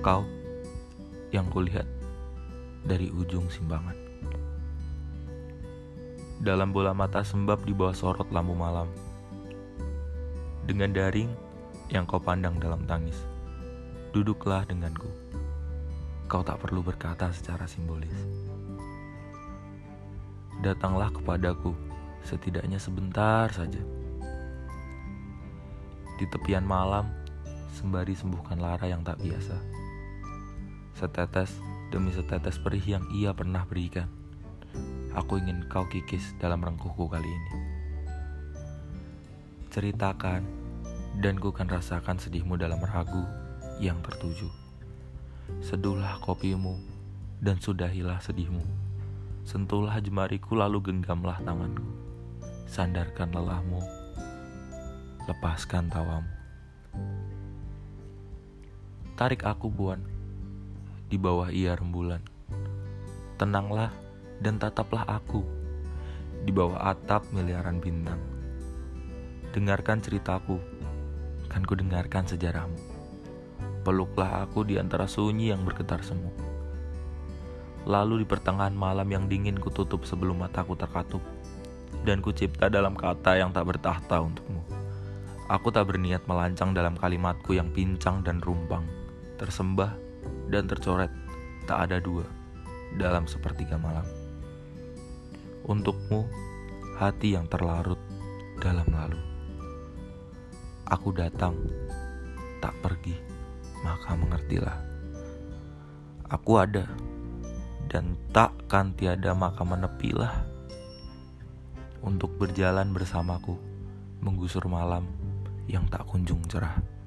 Kau yang kulihat dari ujung simbangan. Dalam bola mata sembab di bawah sorot lampu malam. Dengan daring yang kau pandang dalam tangis. Duduklah denganku. Kau tak perlu berkata secara simbolis. Datanglah kepadaku setidaknya sebentar saja. Di tepian malam, sembari sembuhkan lara yang tak biasa. Setetes demi setetes perih yang ia pernah berikan. Aku ingin kau kikis dalam rengkuhku kali ini. Ceritakan, dan ku kan rasakan sedihmu dalam ragu yang tertuju. Seduhlah kopimu, dan sudahilah sedihmu. Sentuhlah jemariku lalu genggamlah tanganku. Sandarkan lelahmu, lepaskan tawamu. Tarik aku buan, di bawah ia rembulan. Tenanglah dan tataplah aku, di bawah atap miliaran bintang. Dengarkan ceritaku, kan ku dengarkan sejarahmu. Peluklah aku di antara sunyi yang bergetar semu. Lalu di pertengahan malam yang dingin ku tutup sebelum mataku terkatup. Dan ku cipta dalam kata yang tak bertahta untukmu. Aku tak berniat melancang dalam kalimatku yang pincang dan rumpang. Tersembah dan tercoret tak ada dua dalam sepertiga malam. Untukmu, hati yang terlarut dalam lalu. Aku datang, tak pergi, maka mengertilah. Aku ada, dan takkan tiada maka menepilah untuk berjalan bersamaku menggusur malam yang tak kunjung cerah.